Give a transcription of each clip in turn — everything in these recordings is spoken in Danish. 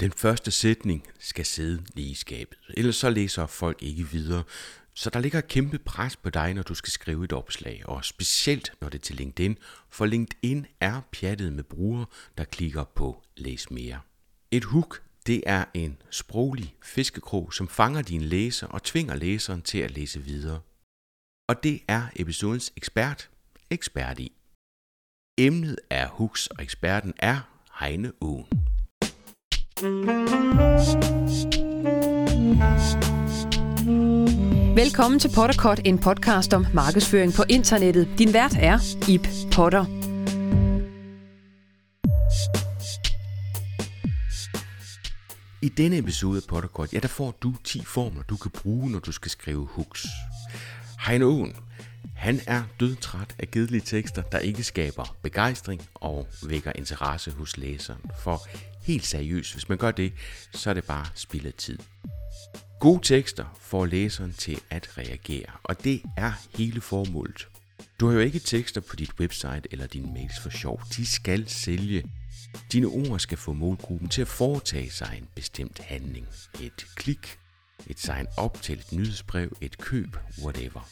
Den første sætning skal sidde lige i skabet, ellers så læser folk ikke videre. Så der ligger et kæmpe pres på dig, når du skal skrive et opslag, og specielt når det er til LinkedIn, for LinkedIn er pjattet med brugere, der klikker på læs mere. Et hook, det er en sproglig fiskekrog, som fanger din læser og tvinger læseren til at læse videre. Og det er episodens ekspert, ekspert i. Emnet er hooks, og eksperten er Heine Åen. Velkommen til Potterkort, en podcast om markedsføring på internettet. Din vært er Ip Potter. I denne episode af Potterkort, ja, der får du 10 formler, du kan bruge, når du skal skrive hooks. Heino Åen, han er dødtræt af kedelige tekster, der ikke skaber begejstring og vækker interesse hos læseren. For helt seriøst, hvis man gør det, så er det bare spillet tid. Gode tekster får læseren til at reagere, og det er hele formålet. Du har jo ikke tekster på dit website eller dine mails for sjov. De skal sælge. Dine ord skal få målgruppen til at foretage sig en bestemt handling. Et klik, et sign op til et nyhedsbrev, et køb, whatever.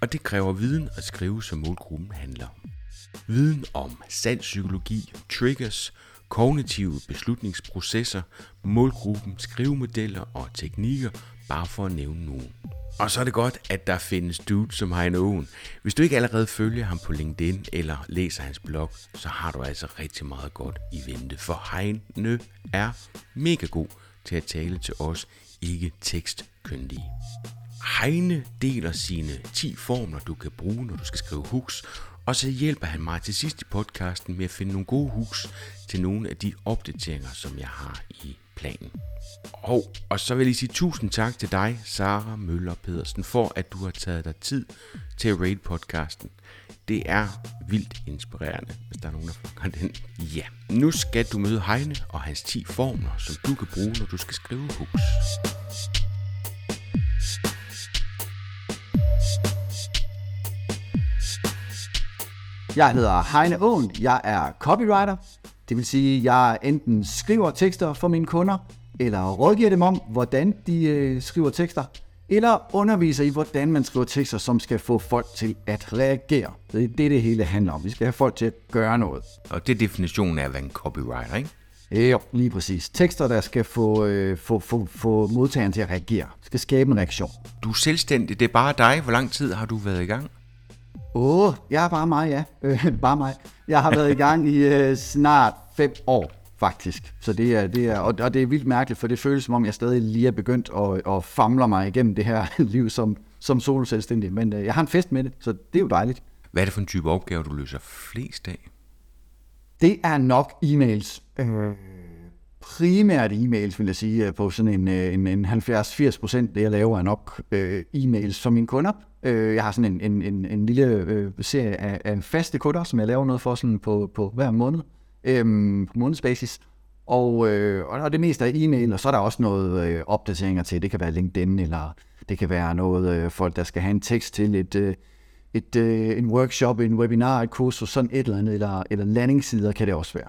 Og det kræver viden at skrive, som målgruppen handler om. Viden om salgspsykologi, triggers, kognitive beslutningsprocesser, målgruppen, skrivemodeller og teknikker, bare for at nævne nogen. Og så er det godt, at der findes dude som Heine Owen. Hvis du ikke allerede følger ham på LinkedIn eller læser hans blog, så har du altså rigtig meget godt i vente. For Heine er mega god til at tale til os ikke tekstkyndige. Heine deler sine 10 formler, du kan bruge, når du skal skrive hooks, og så hjælper han mig til sidst i podcasten med at finde nogle gode hooks til nogle af de opdateringer, som jeg har i planen. Og, og så vil jeg lige sige tusind tak til dig, Sara Møller Pedersen, for at du har taget dig tid til at rate podcasten. Det er vildt inspirerende, hvis der er nogen, der fanger den. Ja, nu skal du møde Heine og hans 10 formler, som du kan bruge, når du skal skrive hooks. Jeg hedder Heine Åen, jeg er copywriter. Det vil sige, at jeg enten skriver tekster for mine kunder, eller rådgiver dem om, hvordan de øh, skriver tekster, eller underviser i, hvordan man skriver tekster, som skal få folk til at reagere. Det er det, det hele handler om. Vi skal have folk til at gøre noget. Og det er definitionen af at være en copywriter, ikke? Jo, lige præcis. Tekster, der skal få, øh, få, få, få modtageren til at reagere. Skal skabe en reaktion. Du er selvstændig, det er bare dig. Hvor lang tid har du været i gang? Åh, oh, jeg er bare mig, ja. Øh, bare mig. Jeg har været i gang i øh, snart fem år, faktisk. Så det er, det er, og, og det er vildt mærkeligt, for det føles som om, jeg stadig lige er begyndt at, at famle mig igennem det her liv som, som solo-selvstændig. Men øh, jeg har en fest med det, så det er jo dejligt. Hvad er det for en type opgave, du løser flest af? Det er nok e-mails. Øh, primært e-mails, vil jeg sige, på sådan en, øh, en, en 70-80 procent, det jeg laver er nok øh, e-mails for mine kunder. Øh, jeg har sådan en, en, en, en lille øh, serie af, af faste kunder, som jeg laver noget for sådan på, på hver måned, øh, på månedsbasis. Og, øh, og det meste er e-mail, og så er der også noget øh, opdateringer til. Det kan være LinkedIn, eller det kan være noget øh, folk, der skal have en tekst til et, øh, et, øh, en workshop, en webinar, et kursus, sådan et eller andet, eller, eller landingssider kan det også være.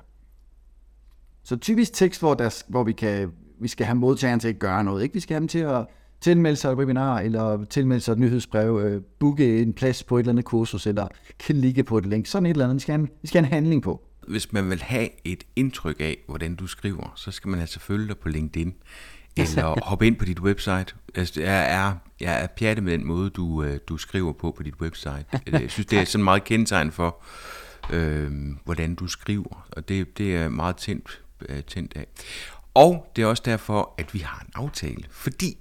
Så typisk tekst, hvor, der, hvor vi, kan, vi skal have modtageren til at gøre noget. Ikke? Vi skal have dem til at tilmelde sig et webinar, eller tilmelde sig et nyhedsbrev, øh, booke en plads på et eller andet kursus, eller klikke på et link. Sådan et eller andet. Vi skal have en, vi skal have en handling på. Hvis man vil have et indtryk af, hvordan du skriver, så skal man altså følge dig på LinkedIn, eller hoppe ind på dit website. Altså, jeg er, jeg er pjattet med den måde, du, øh, du skriver på på dit website. Jeg synes, det er sådan meget kendetegn for, øh, hvordan du skriver, og det, det er meget tændt øh, tændt af. Og det er også derfor, at vi har en aftale, fordi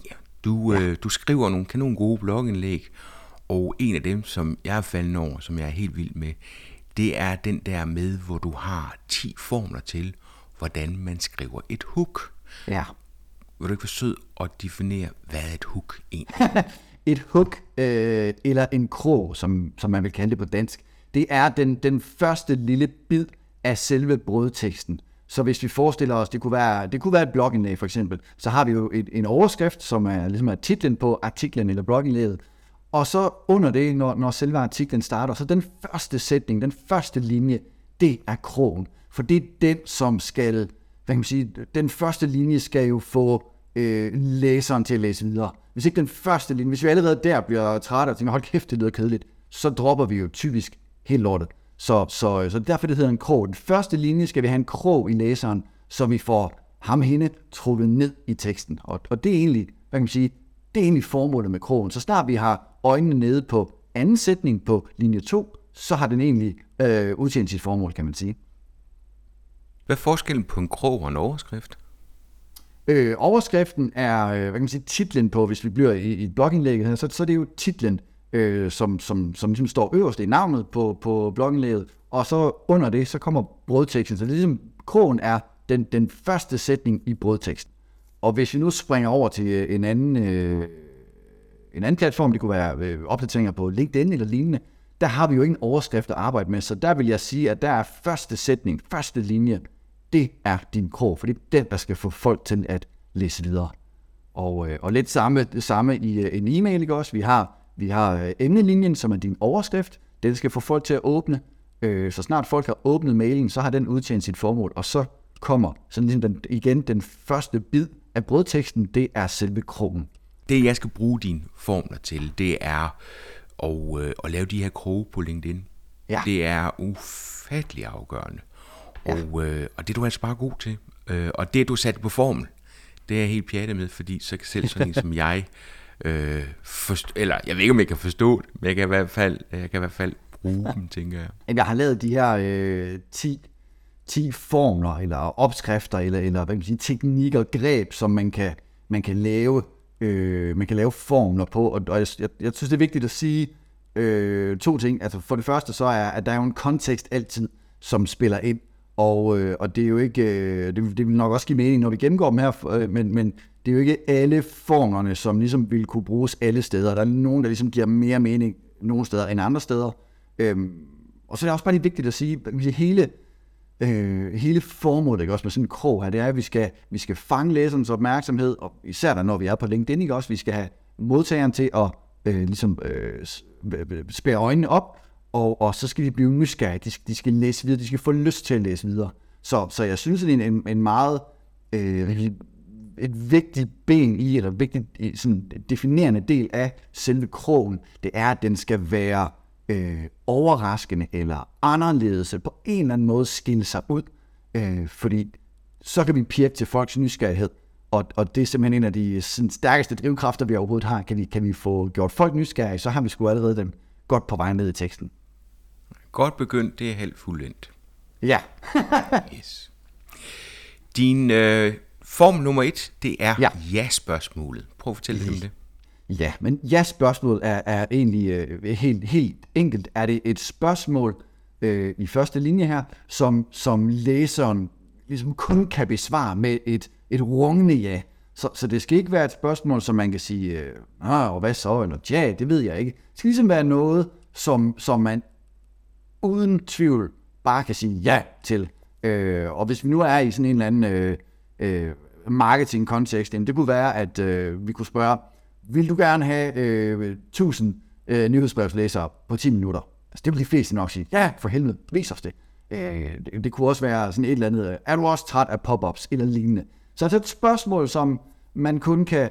du, ja. øh, du skriver nogle kanon gode blogindlæg, og en af dem, som jeg er faldet over, som jeg er helt vild med, det er den der med, hvor du har 10 formler til, hvordan man skriver et hook. Ja. Vil du ikke være sød at definere, hvad er et hook egentlig? et hook, øh, eller en krog, som, som man vil kalde det på dansk, det er den, den første lille bid af selve brødteksten. Så hvis vi forestiller os, det kunne være, det kunne være et blogindlæg for eksempel, så har vi jo et, en overskrift, som er, ligesom er titlen på artiklen eller blogindlægget, og så under det, når, når selve artiklen starter, så den første sætning, den første linje, det er krogen. For det er den, som skal hvad kan man sige, den første linje skal jo få øh, læseren til at læse videre. Hvis ikke den første linje, hvis vi allerede der bliver trætte og tænker, hold kæft, det lyder kedeligt, så dropper vi jo typisk helt lortet. Så, så, så derfor det hedder en krog. Den første linje skal vi have en krog i læseren, så vi får ham hende trukket ned i teksten. Og, og det er egentlig, hvad kan man sige, det er egentlig formålet med krogen. Så snart vi har øjnene nede på anden sætning på linje 2, så har den egentlig øh, udtjent sit formål, kan man sige. Hvad er forskellen på en krog og en overskrift? Øh, overskriften er, øh, hvad kan man sige, titlen på, hvis vi bliver i, i blogindlægget her, så, så det er jo titlen, øh, som, som, som ligesom står øverst i navnet på, på blogindlægget, og så under det, så kommer brødteksten. Så det er ligesom, krogen er den, den første sætning i brødteksten. Og hvis vi nu springer over til øh, en anden, øh, en anden platform, det kunne være øh, opdateringer på LinkedIn eller lignende, der har vi jo ingen overskrift at arbejde med, så der vil jeg sige, at der er første sætning, første linje, det er din krog, for det er den, der skal få folk til at læse videre. Og, øh, og lidt samme, det samme i øh, en e-mail, ikke også? Vi har, vi har øh, emnelinjen, som er din overskrift. Den skal få folk til at åbne. Øh, så snart folk har åbnet mailen, så har den udtjent sit formål, og så kommer sådan ligesom den, igen den første bid af brødteksten, det er selve krogen. Det, jeg skal bruge dine formler til, det er at, øh, at lave de her kroge på LinkedIn. Ja. Det er ufattelig afgørende. Ja. Og, øh, og det er du altså bare god til. Øh, og det, du satte på formel, det er jeg helt pjattet med, fordi så kan selv sådan en som jeg, øh, forst- eller jeg ved ikke, om jeg kan forstå det, men jeg kan i hvert fald, jeg kan i hvert fald bruge dem, tænker jeg. Jeg har lavet de her øh, 10, 10 formler, eller opskrifter, eller, eller hvad kan man sige, teknikker, greb, som man kan, man kan lave øh, man kan lave formler på, og, og jeg, jeg, jeg synes, det er vigtigt at sige øh, to ting. Altså for det første så er, at der er jo en kontekst altid, som spiller ind, og, øh, og det er jo ikke, øh, det, det vil nok også give mening, når vi gennemgår dem her, øh, men, men det er jo ikke alle formlerne, som ligesom vil kunne bruges alle steder. Der er nogen, der ligesom giver mere mening nogle steder end andre steder. Øhm, og så er det også bare lige vigtigt at sige, at hele, øh, hele formålet ikke, også med sådan en krog her, det er, at vi skal, vi skal fange læserens opmærksomhed, og især da, når vi er på LinkedIn, ikke også, vi skal have modtageren til at øh, ligesom, øh, spære øjnene op, og, og så skal de blive nysgerrige, de skal, de skal læse videre, de skal få lyst til at læse videre. Så, så jeg synes, det er en, en meget øh, et vigtigt ben i, eller et vigtigt sådan, definerende del af selve krogen, det er, at den skal være øh, overraskende eller anderledes, på en eller anden måde skille sig ud, øh, fordi så kan vi pirke til folks nysgerrighed, og, og det er simpelthen en af de sådan, stærkeste drivkræfter, vi overhovedet har. Kan vi, kan vi få gjort folk nysgerrige, så har vi sgu allerede dem godt på vej ned i teksten. Godt begyndt, det er helt fuldendt. Ja. yes. Din øh, form nummer et, det er Ja. ja-spørgsmålet. Prøv at fortælle lidt om det. Ja, men ja, spørgsmålet er, er egentlig øh, helt, helt enkelt. Er det et spørgsmål øh, i første linje her, som, som læseren ligesom kun kan besvare med et, et rungende ja. Så, så det skal ikke være et spørgsmål, som man kan sige, øh, ah, og hvad så, eller ja, det ved jeg ikke. Det skal ligesom være noget, som, som man uden tvivl bare kan sige ja til. Øh, og hvis vi nu er i sådan en eller anden øh, øh, marketing-kontekst, jamen det kunne være, at øh, vi kunne spørge, vil du gerne have øh, 1000 øh, nyhedsbrevslæsere på 10 minutter? Altså det vil de fleste nok sige, ja, for helvede, vis os det. Øh, det, det kunne også være sådan et eller andet, øh, er du også træt af pop-ups, eller lignende. Så altså et spørgsmål, som man kun kan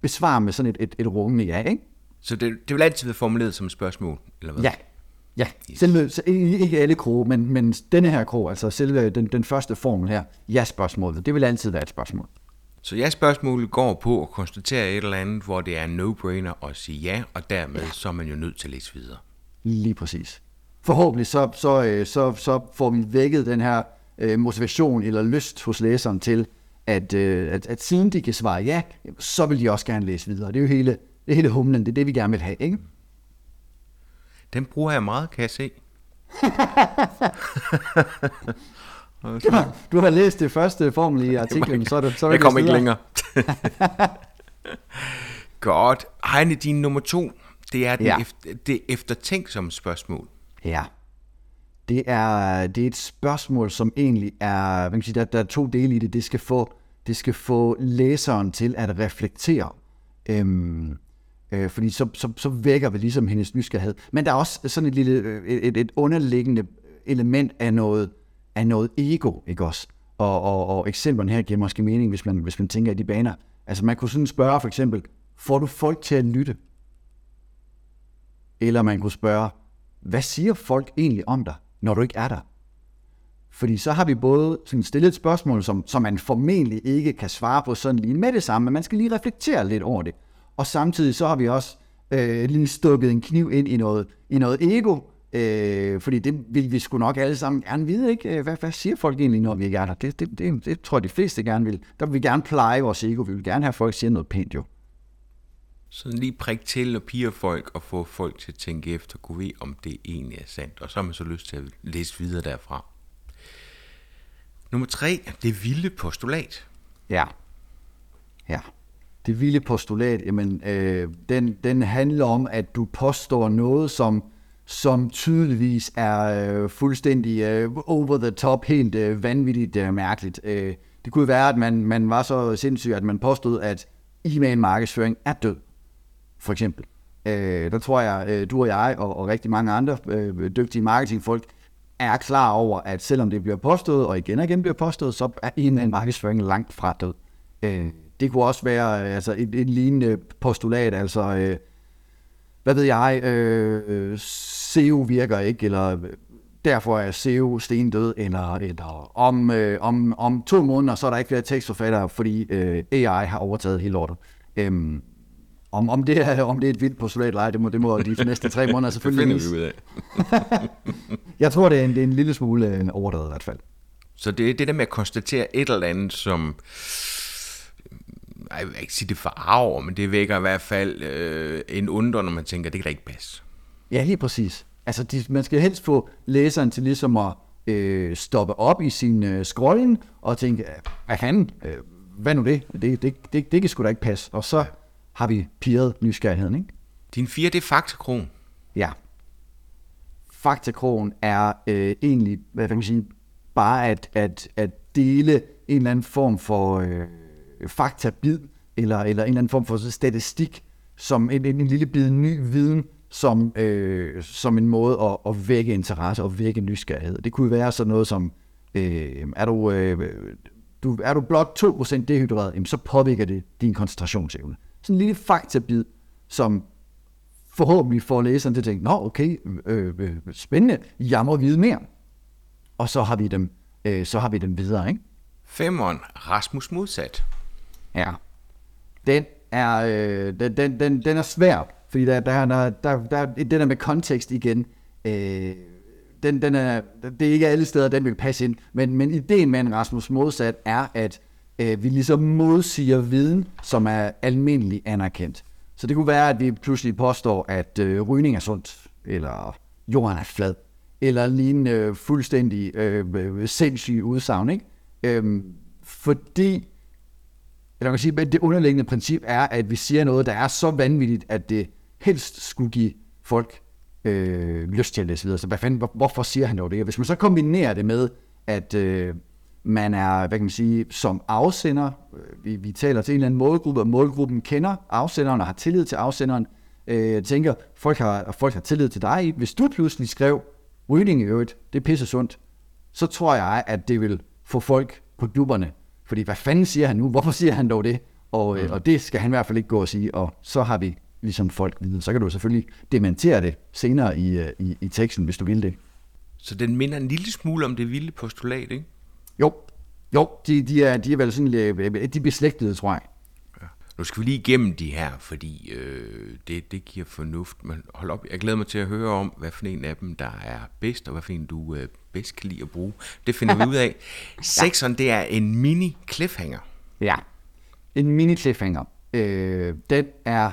besvare med sådan et, et, et rungende ja, ikke? Så det, det vil altid være formuleret som et spørgsmål, eller hvad? Ja. Ja, selve, se- ikke alle kroge, men, men denne her krog, altså selve den, den første formel her, ja-spørgsmålet, det vil altid være et spørgsmål. Så ja-spørgsmålet går på at konstatere et eller andet, hvor det er no-brainer at sige ja, og dermed ja. så er man jo nødt til at læse videre. Lige præcis. Forhåbentlig så, så, øh, så, så får vi vækket den her øh, motivation eller lyst hos læseren til, at, øh, at, at siden de kan svare ja, så vil de også gerne læse videre. Det er jo hele, det hele humlen, det er det, vi gerne vil have, ikke? Den bruger jeg meget, kan jeg se. Du har, du har læst det første formel i artiklen, så er det, så er Jeg det kommer ikke længere. Godt. Heine, din nummer to, det er den ja. efter, det eftertænksomme spørgsmål. Ja. Det er, det er et spørgsmål, som egentlig er, hvad kan man sige, der, der er to dele i det. Det skal få, det skal få læseren til at reflektere. Øhm, øh, fordi så, så, så vækker vi ligesom hendes nysgerrighed. Men der er også sådan et lille, øh, et, et underliggende element af noget, af noget ego, ikke også? og, og, og eksemplerne her giver måske mening, hvis man, hvis man tænker i de baner. Altså man kunne sådan spørge for eksempel, får du folk til at lytte? Eller man kunne spørge, hvad siger folk egentlig om dig, når du ikke er der? Fordi så har vi både sådan stillet et spørgsmål, som, som man formentlig ikke kan svare på sådan lige med det samme, men man skal lige reflektere lidt over det. Og samtidig så har vi også øh, lige stukket en kniv ind i noget, i noget ego, øh, fordi det vil vi sgu nok alle sammen gerne vide, ikke? Hvad, hvad siger folk egentlig, når vi ikke er der? Det, det, det, det tror jeg, de fleste gerne vil. Der vil vi gerne pleje vores ego. Vi vil gerne have, at folk siger noget pænt, jo. Så lige prik til og piger folk og få folk til at tænke efter, kunne vi om det egentlig er sandt. Og så har man så lyst til at læse videre derfra. Nummer tre, det vilde postulat. Ja. Ja. Det vilde postulat, jamen, øh, den, den handler om, at du påstår noget, som, som tydeligvis er øh, fuldstændig øh, over the top, helt øh, vanvittigt øh, mærkeligt. Øh, det kunne være, at man, man var så sindssyg, at man påstod, at e-mail markedsføring er død for eksempel. Øh, der tror jeg, øh, du og jeg og, og rigtig mange andre øh, dygtige marketingfolk er klar over, at selvom det bliver påstået, og igen og igen bliver påstået, så er en af markedsføring langt fra død. Øh, det kunne også være øh, altså et, et lignende postulat, altså øh, hvad ved jeg, øh, SEO virker ikke, eller derfor er SEO stendød, eller, eller om, øh, om, om to måneder, så er der ikke flere tekstforfattere, fordi øh, AI har overtaget hele lortet. Øh, om, om, det er, om det er et vildt postulat eller ej, det må, det må de næste tre måneder selvfølgelig det finder vi ud af. jeg tror, det er en, det er en lille smule øh, overdrevet i hvert fald. Så det er det der med at konstatere et eller andet, som jeg vil ikke sige det forarver, men det vækker i hvert fald øh, en undre, når man tænker, det kan da ikke passe. Ja, helt præcis. Altså, de, man skal helst få læseren til ligesom at øh, stoppe op i sin øh, scrolling og tænke, hvad kan øh, hvad nu det? Det, det, det, det kan sgu da ikke passe. Og så har vi pirret nysgerrigheden, ikke? Din fire, det er faktakron. Ja. Faktakron er øh, egentlig, hvad kan man sige, bare at, at, at dele en eller anden form for øh, Øh, faktabid, eller, eller en eller anden form for statistik, som en, en, en lille bid ny viden, som, øh, som en måde at, at vække interesse og vække nysgerrighed. Det kunne være sådan noget som, øh, er du, øh, du, er du blot 2% dehydreret, jamen så påvirker det din koncentrationsevne sådan en lille faktabid, som forhåbentlig får læseren til at tænke, nå okay, øh, øh, spændende, jeg må vide mere. Og så har vi dem, øh, så har vi dem videre, ikke? Femeren, Rasmus modsat. Ja. Den er, øh, den, den, den, den er svær, fordi der, der, der, der, der det der med kontekst igen, øh, den, den er, det er ikke alle steder, den vil passe ind, men, men ideen med en Rasmus modsat er, at øh, vi ligesom modsiger viden, som er almindelig anerkendt. Så det kunne være, at vi pludselig påstår, at øh, rygning er sundt, eller jorden er flad, eller lignende øh, fuldstændig øh, sindssyge udsagn. Ikke? Øhm, fordi, eller man kan sige, at det underliggende princip er, at vi siger noget, der er så vanvittigt, at det helst skulle give folk øh, lyst til at læse videre. Så hvad fanden, hvor, hvorfor siger han dog det? Hvis man så kombinerer det med, at øh, man er, hvad kan man sige, som afsender, øh, vi, vi taler til en eller anden målgruppe, og målgruppen kender afsenderen og har tillid til afsenderen. Øh, jeg tænker, folk har, folk har tillid til dig. Hvis du pludselig skrev, rygning i øvrigt, det er pisse sundt, så tror jeg, at det vil få folk på klubberne. Fordi hvad fanden siger han nu? Hvorfor siger han dog det? Og, øh, mm. og det skal han i hvert fald ikke gå og sige, og så har vi ligesom folk videre. Så kan du selvfølgelig dementere det senere i, øh, i, i teksten, hvis du vil det. Så den minder en lille smule om det vilde postulat, ikke? Jo, jo, de, de, er, de er vel sådan øh, de er beslægtede, tror jeg. Nu skal vi lige igennem de her, fordi øh, det, det giver fornuft. Men hold op, jeg glæder mig til at høre om, hvad for en af dem, der er bedst, og hvad for en du øh, bedst kan lide at bruge. Det finder vi ud af. Sekseren, det er en mini cliffhanger. Ja, en mini cliffhanger. Øh, den er,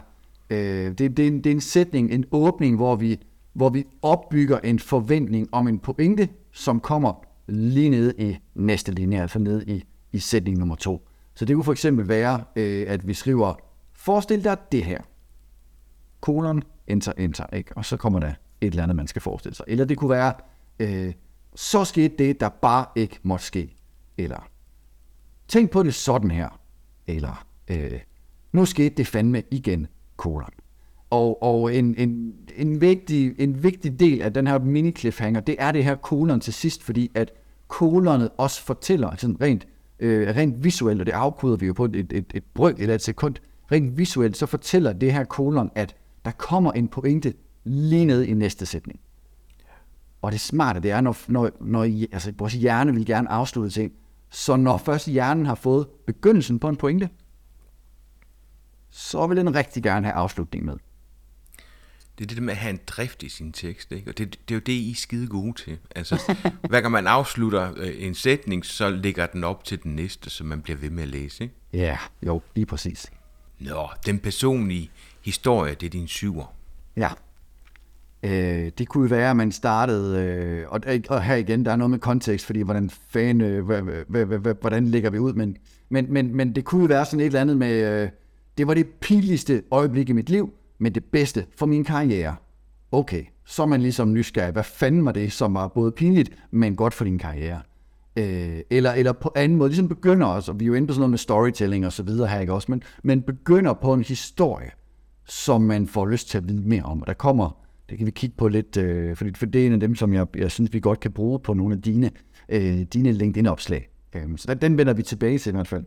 øh, det, det, er en, det er en sætning, en åbning, hvor vi, hvor vi opbygger en forventning om en pointe, som kommer lige nede i næste linje, altså nede i, i sætning nummer to. Så det kunne for eksempel være, øh, at vi skriver, forestil dig det her. Kolon, enter, enter, ikke? Og så kommer der et eller andet, man skal forestille sig. Eller det kunne være, øh, så skete det, der bare ikke måtte ske. Eller, tænk på det sådan her. Eller, øh, nu skete det fandme igen, kolon. Og, og en, en, en, vigtig, en vigtig del af den her mini-cliffhanger, det er det her kolon til sidst, fordi at kolonet også fortæller, sådan rent, øh, rent visuelt, og det afkoder vi jo på et, et, et, et brøk eller et sekund, rent visuelt, så fortæller det her kolon, at der kommer en pointe lige ned i næste sætning. Og det smarte, det er, når, når, når altså, vores hjerne vil gerne afslutte ting, så når først hjernen har fået begyndelsen på en pointe, så vil den rigtig gerne have afslutning med. Det er det med at have en drift i sin tekst, ikke? og det, det er jo det, I er skide gode til. Altså, hver gang man afslutter øh, en sætning, så ligger den op til den næste, så man bliver ved med at læse. Ikke? Ja, jo, lige præcis. Nå, den personlige historie, det er din syver. Ja. Øh, det kunne være, at man startede, øh, og, og her igen, der er noget med kontekst, fordi hvordan fan, øh, hvordan lægger vi ud, men, men, men, men det kunne være sådan et eller andet med, øh, det var det pinligste øjeblik i mit liv, men det bedste for min karriere. Okay, så er man ligesom nysgerrig. Hvad fanden var det, som var både pinligt, men godt for din karriere? Øh, eller, eller på anden måde, ligesom begynder også, og vi er jo inde på sådan noget med storytelling og så videre her, ikke også, men, men begynder på en historie, som man får lyst til at vide mere om. Og der kommer, det kan vi kigge på lidt, øh, for, for det er en af dem, som jeg, jeg synes, vi godt kan bruge på nogle af dine, øh, dine LinkedIn-opslag. Øh, så den vender vi tilbage til i hvert fald.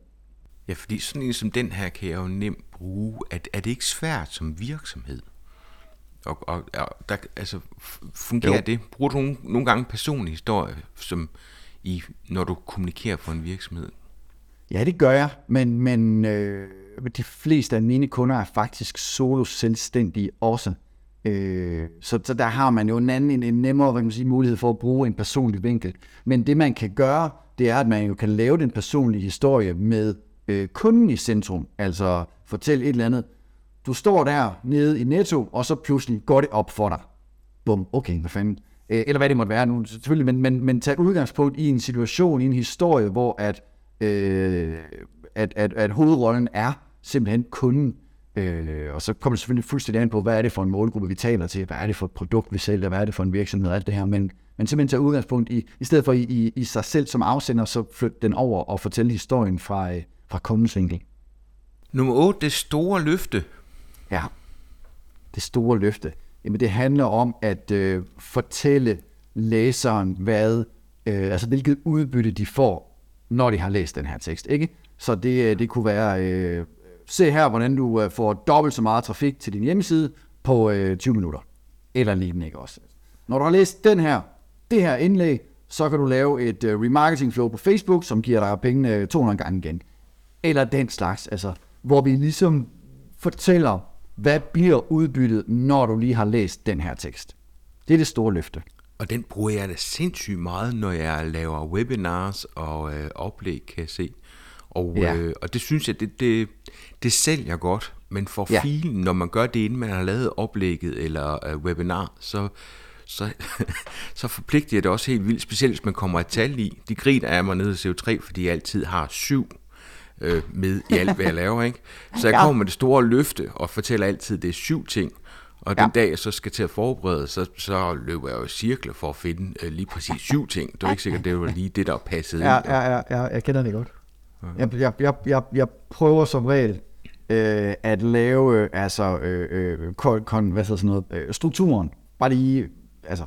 Ja, fordi sådan en som den her kan jeg jo nemt bruge. Er, er det ikke svært som virksomhed? Og, og, og der, altså, fungerer jo. det? Bruger du nogle, nogle gange personlig historie, som i, når du kommunikerer for en virksomhed? Ja, det gør jeg, men, men øh, de fleste af mine kunder er faktisk solo selvstændige også. Øh, så, så der har man jo en anden, en, en nemmere hvad kan man sige, mulighed for at bruge en personlig vinkel. Men det man kan gøre, det er, at man jo kan lave den personlige historie med øh, kunden i centrum. Altså fortælle et eller andet. Du står der nede i Netto, og så pludselig går det op for dig. Bum, okay, hvad fanden. Øh, eller hvad det måtte være nu, selvfølgelig, men, men, men tag udgangspunkt i en situation, i en historie, hvor at, øh, at, at, at hovedrollen er simpelthen kunden. Øh, og så kommer det selvfølgelig fuldstændig an på, hvad er det for en målgruppe, vi taler til, hvad er det for et produkt, vi sælger, hvad er det for en virksomhed, alt det her. Men, men simpelthen tage udgangspunkt i, i stedet for i, i, i sig selv som afsender, så flytte den over og fortælle historien fra, øh, fra kundens vinkel. Nummer 8, det store løfte. Ja, det store løfte. Jamen det handler om at øh, fortælle læseren, hvad, øh, altså hvilket udbytte de får, når de har læst den her tekst. Ikke? Så det, øh, det kunne være, øh, se her, hvordan du øh, får dobbelt så meget trafik til din hjemmeside på øh, 20 minutter. Eller lignende, ikke også? Når du har læst den her, det her indlæg, så kan du lave et øh, remarketing flow på Facebook, som giver dig pengene 200 gange igen eller den slags, altså, hvor vi ligesom fortæller, hvad bliver udbyttet, når du lige har læst den her tekst. Det er det store løfte. Og den bruger jeg da sindssygt meget, når jeg laver webinars og øh, oplæg, kan jeg se. Og, ja. øh, og det synes jeg, det, det, det sælger godt. Men for ja. filen, når man gør det, inden man har lavet oplægget eller øh, webinar, så, så, så forpligter jeg det også helt vildt, specielt hvis man kommer et tal i. De griner af mig nede i CO3, fordi jeg altid har syv øh, med i alt, hvad jeg laver. Ikke? Så jeg ja. kommer med det store løfte og fortæller altid, at det er syv ting. Og den ja. dag, jeg så skal til at forberede, så, så løber jeg jo i cirkler for at finde øh, lige præcis syv ting. Det er ikke sikkert, det var lige det, der passede ja, ind. Ja, ja, ja, jeg kender det godt. Jeg, jeg, jeg, jeg, jeg prøver som regel øh, at lave altså, øh, øh, kon, kon, hvad sådan noget, øh, strukturen. Bare lige altså,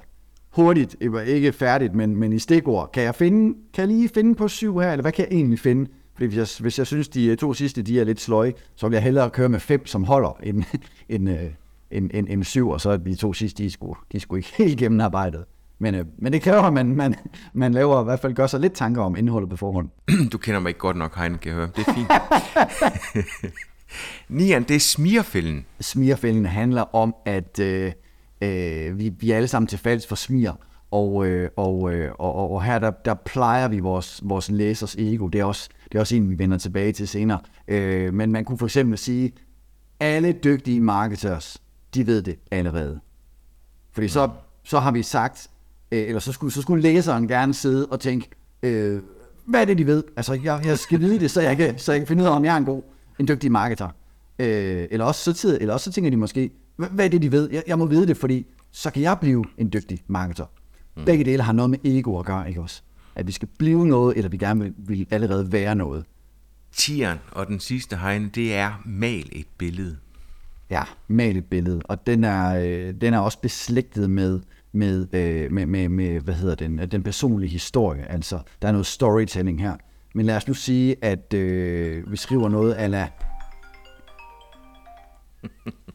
hurtigt, ikke færdigt, men, men i stikord. Kan jeg, finde, kan jeg lige finde på syv her, eller hvad kan jeg egentlig finde? Fordi hvis jeg, hvis jeg synes, de to sidste de er lidt sløje, så vil jeg hellere køre med fem, som holder, end, end, øh, end, end, end syv, og så er de to sidste, de skulle, de skulle ikke helt gennemarbejdet. Men, øh, men det kræver, at man, man, man laver i hvert fald gør sig lidt tanker om indholdet på forhånd. Du kender mig ikke godt nok, Heine, kan jeg høre. Det er fint. Nian, det er smirfælden. Smirfælden handler om, at øh, øh, vi, vi er alle sammen til falds for smir. Og, øh, og, øh, og, og her der, der plejer vi vores, vores læsers ego. Det er, også, det er også en, vi vender tilbage til senere. Øh, men man kunne for eksempel sige, alle dygtige marketers, de ved det allerede. Fordi så, så har vi sagt, øh, eller så skulle, så skulle læseren gerne sidde og tænke, øh, hvad er det, de ved? Altså, jeg, jeg skal vide det, så jeg, kan, så jeg kan finde ud af, om jeg er en god, en dygtig marketer. Øh, eller, også så tid, eller også så tænker de måske, hvad er det, de ved? Jeg, jeg må vide det, fordi så kan jeg blive en dygtig marketer. Mm. Begge dele har noget med ego at gøre, ikke også? At vi skal blive noget, eller vi gerne vil, vil allerede være noget. Tieren og den sidste hegne, det er mal et billede. Ja, mal et billede. Og den er, øh, den er også beslægtet med med, øh, med, med, med, hvad hedder den, den personlige historie. Altså, der er noget storytelling her. Men lad os nu sige, at øh, vi skriver noget ala...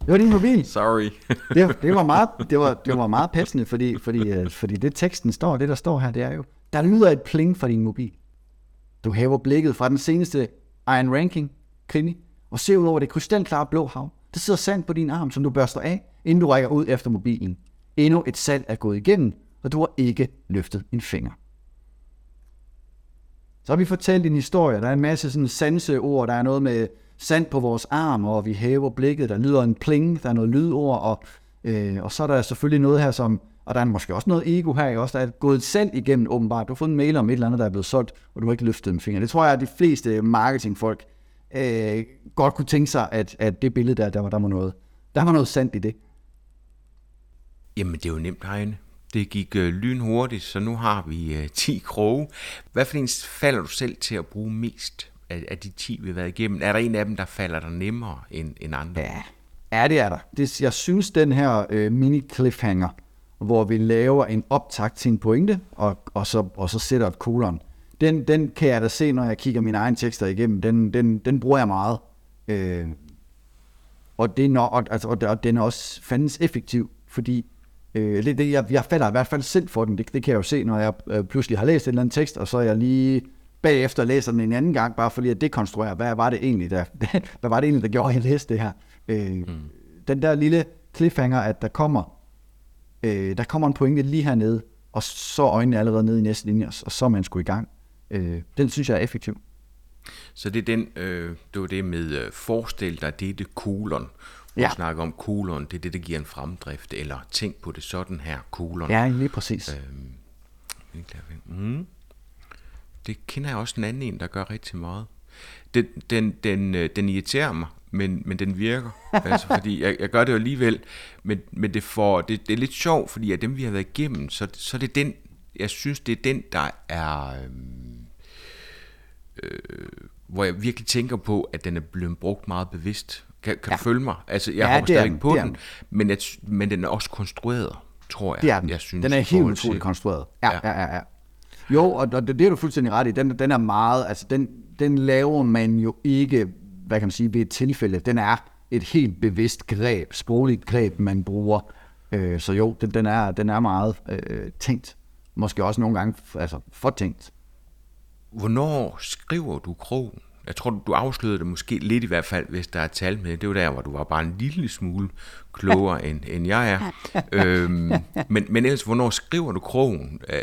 Det var din mobil. Sorry. det, det, var meget, det, var, det var meget passende, fordi, fordi, øh, fordi det teksten står, det der står her, det er jo, der lyder et pling fra din mobil. Du hæver blikket fra den seneste Iron Ranking krimi, og ser ud over det krystalklare blå hav. Der sidder sand på din arm, som du børster af, inden du rækker ud efter mobilen. Endnu et salg er gået igennem, og du har ikke løftet en finger. Så har vi fortalt en historie. Der er en masse sådan sanseord. Der er noget med sand på vores arm, og vi hæver blikket. Der lyder en pling, der er noget lydord, og, øh, og så er der selvfølgelig noget her, som, og der er måske også noget ego her, også der er gået et salg igennem åbenbart. Du har fået en mail om et eller andet, der er blevet solgt, og du har ikke løftet en finger. Det tror jeg, at de fleste marketingfolk øh, godt kunne tænke sig, at, at det billede der, der var, der var noget. Der var noget sandt i det. Jamen, det er jo nemt, Heine. Det gik øh, lynhurtigt, så nu har vi øh, 10 kroge. Hvad for en falder du selv til at bruge mest af, af de 10, vi har været igennem? Er der en af dem, der falder der nemmere end, end andre? Ja, ja det er der. Det, jeg synes, den her øh, mini-cliffhanger, hvor vi laver en optakt til en pointe, og, og, så, og så sætter et kolon, den, den kan jeg da se, når jeg kigger mine egne tekster igennem. Den, den, den bruger jeg meget. Øh, og, det er og, altså, og, og den er også fandens effektiv, fordi øh, det, det, jeg, jeg falder i hvert fald selv for den. Det, det kan jeg jo se, når jeg øh, pludselig har læst en eller anden tekst, og så er jeg lige bagefter læser den en anden gang, bare fordi at dekonstruere, hvad var det egentlig, der, hvad var det egentlig, der gjorde, at jeg læste det her. Øh, mm. Den der lille cliffhanger, at der kommer, øh, der kommer en pointe lige hernede, og så øjnene allerede nede i næste linje, og så er man sgu i gang. Øh, den synes jeg er effektiv. Så det er den, øh, det var det med øh, forestil dig, det er det kolon. Ja. Du snakker om kolon, det er det, der giver en fremdrift, eller tænk på det sådan her, kolon. Ja, lige præcis. Øh, mm. Det kender jeg også en anden en, der gør rigtig meget. Den, den, den, øh, den irriterer mig, men, men den virker. altså, fordi jeg, jeg gør det jo alligevel, men, men det, får, det, det er lidt sjovt, fordi af dem, vi har været igennem, så, så er det den, jeg synes, det er den, der er... Øh, øh, hvor jeg virkelig tænker på, at den er blevet brugt meget bevidst. Kan, kan ja. du følge mig? Altså, jeg ja, håber stadig på den, den. Men, jeg, men den er også konstrueret, tror jeg. Det er den. Jeg synes, den er helt utroligt konstrueret. Ja, ja, ja, ja. Jo, og det, det er du fuldstændig ret i. Den, den er meget, altså den, den laver man jo ikke, hvad kan man sige, ved et tilfælde. Den er et helt bevidst greb, sprogligt greb, man bruger. Øh, så jo, den, den, er, den er meget øh, tænkt. Måske også nogle gange altså, for tænkt. Hvornår skriver du krogen? Jeg tror, du afslørede det måske lidt i hvert fald, hvis der er tal med. Det var der, hvor du var bare en lille smule klogere, end, end jeg er. øhm, men, men ellers, hvornår skriver du krogen? Øh,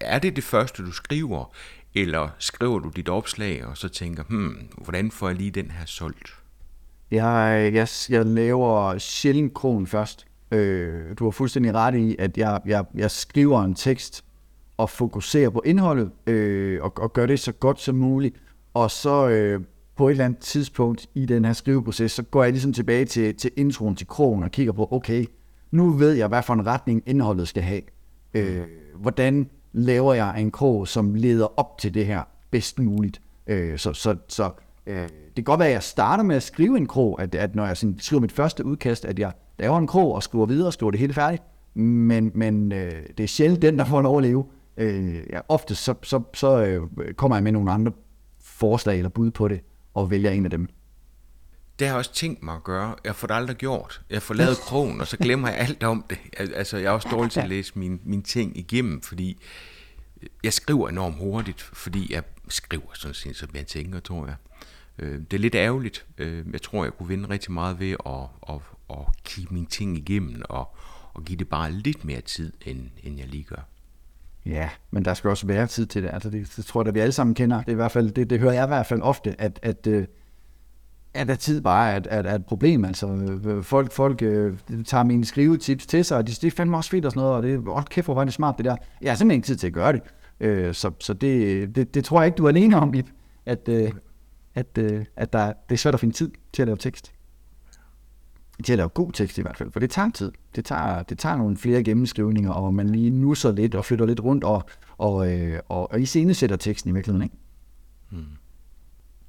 er det det første, du skriver? Eller skriver du dit opslag, og så tænker, hmm, hvordan får jeg lige den her solgt? Jeg, jeg, jeg laver sjældent krogen først. Øh, du har fuldstændig ret i, at jeg, jeg, jeg skriver en tekst, og fokusere på indholdet øh, og, og gøre det så godt som muligt. Og så øh, på et eller andet tidspunkt i den her skriveproces, så går jeg ligesom tilbage til, til introen til krogen og kigger på, okay, nu ved jeg, hvad for en retning indholdet skal have. Øh, hvordan laver jeg en krog, som leder op til det her bedst muligt? Øh, så så, så øh, det kan godt være, at jeg starter med at skrive en krog, at, at når jeg sådan, skriver mit første udkast, at jeg laver en krog og skriver videre og skriver det hele færdigt. Men, men øh, det er sjældent den, der får lov at leve. Øh, ja, ofte så, så, så øh, kommer jeg med nogle andre forslag eller bud på det, og vælger en af dem. Det har jeg også tænkt mig at gøre. Jeg får det aldrig gjort. Jeg får lavet krogen, og så glemmer jeg alt om det. Altså, jeg er også dårlig til at læse mine, mine ting igennem, fordi jeg skriver enormt hurtigt, fordi jeg skriver sådan set, som jeg tænker, tror jeg. Øh, det er lidt ærgerligt. Øh, jeg tror, jeg kunne vinde rigtig meget ved at, at, at kigge mine ting igennem, og, og give det bare lidt mere tid, end, end jeg lige gør. Ja, men der skal også være tid til det. Altså det, det tror jeg, at vi alle sammen kender. Det, er i hvert fald, det, det hører jeg i hvert fald ofte, at, at, øh, at, at, at tid bare er, at, at, et problem. Altså, øh, folk, folk øh, tager mine skrivetips til sig, og de, det er fandme også fedt og sådan noget, og det er, oh, kæft, hvor var det smart det der. Jeg har simpelthen ikke tid til at gøre det. Øh, så så det, det, det, tror jeg ikke, du er alene om, Ip, at, øh, at, øh, at der, det er svært at finde tid til at lave tekst til at lave god tekst i hvert fald, for det tager tid. Det tager, det tager nogle flere gennemskrivninger, og man lige nusser lidt og flytter lidt rundt, og, og, øh, og, og i scene sætter teksten i virkeligheden. Ikke? Hmm.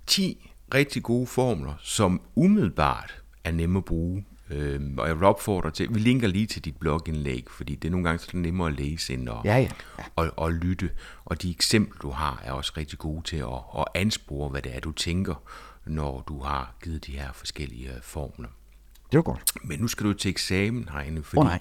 10 rigtig gode formler, som umiddelbart er nemme at bruge. Øhm, og jeg vil opfordre til, vi linker lige til dit blogindlæg, fordi det er nogle gange så nemmere at læse end at, Ja, ja. ja. Og, og lytte. Og de eksempler, du har, er også rigtig gode til at, at anspore, hvad det er, du tænker, når du har givet de her forskellige øh, formler. Det var godt. Men nu skal du til eksamen herinde, fordi Åh, nej.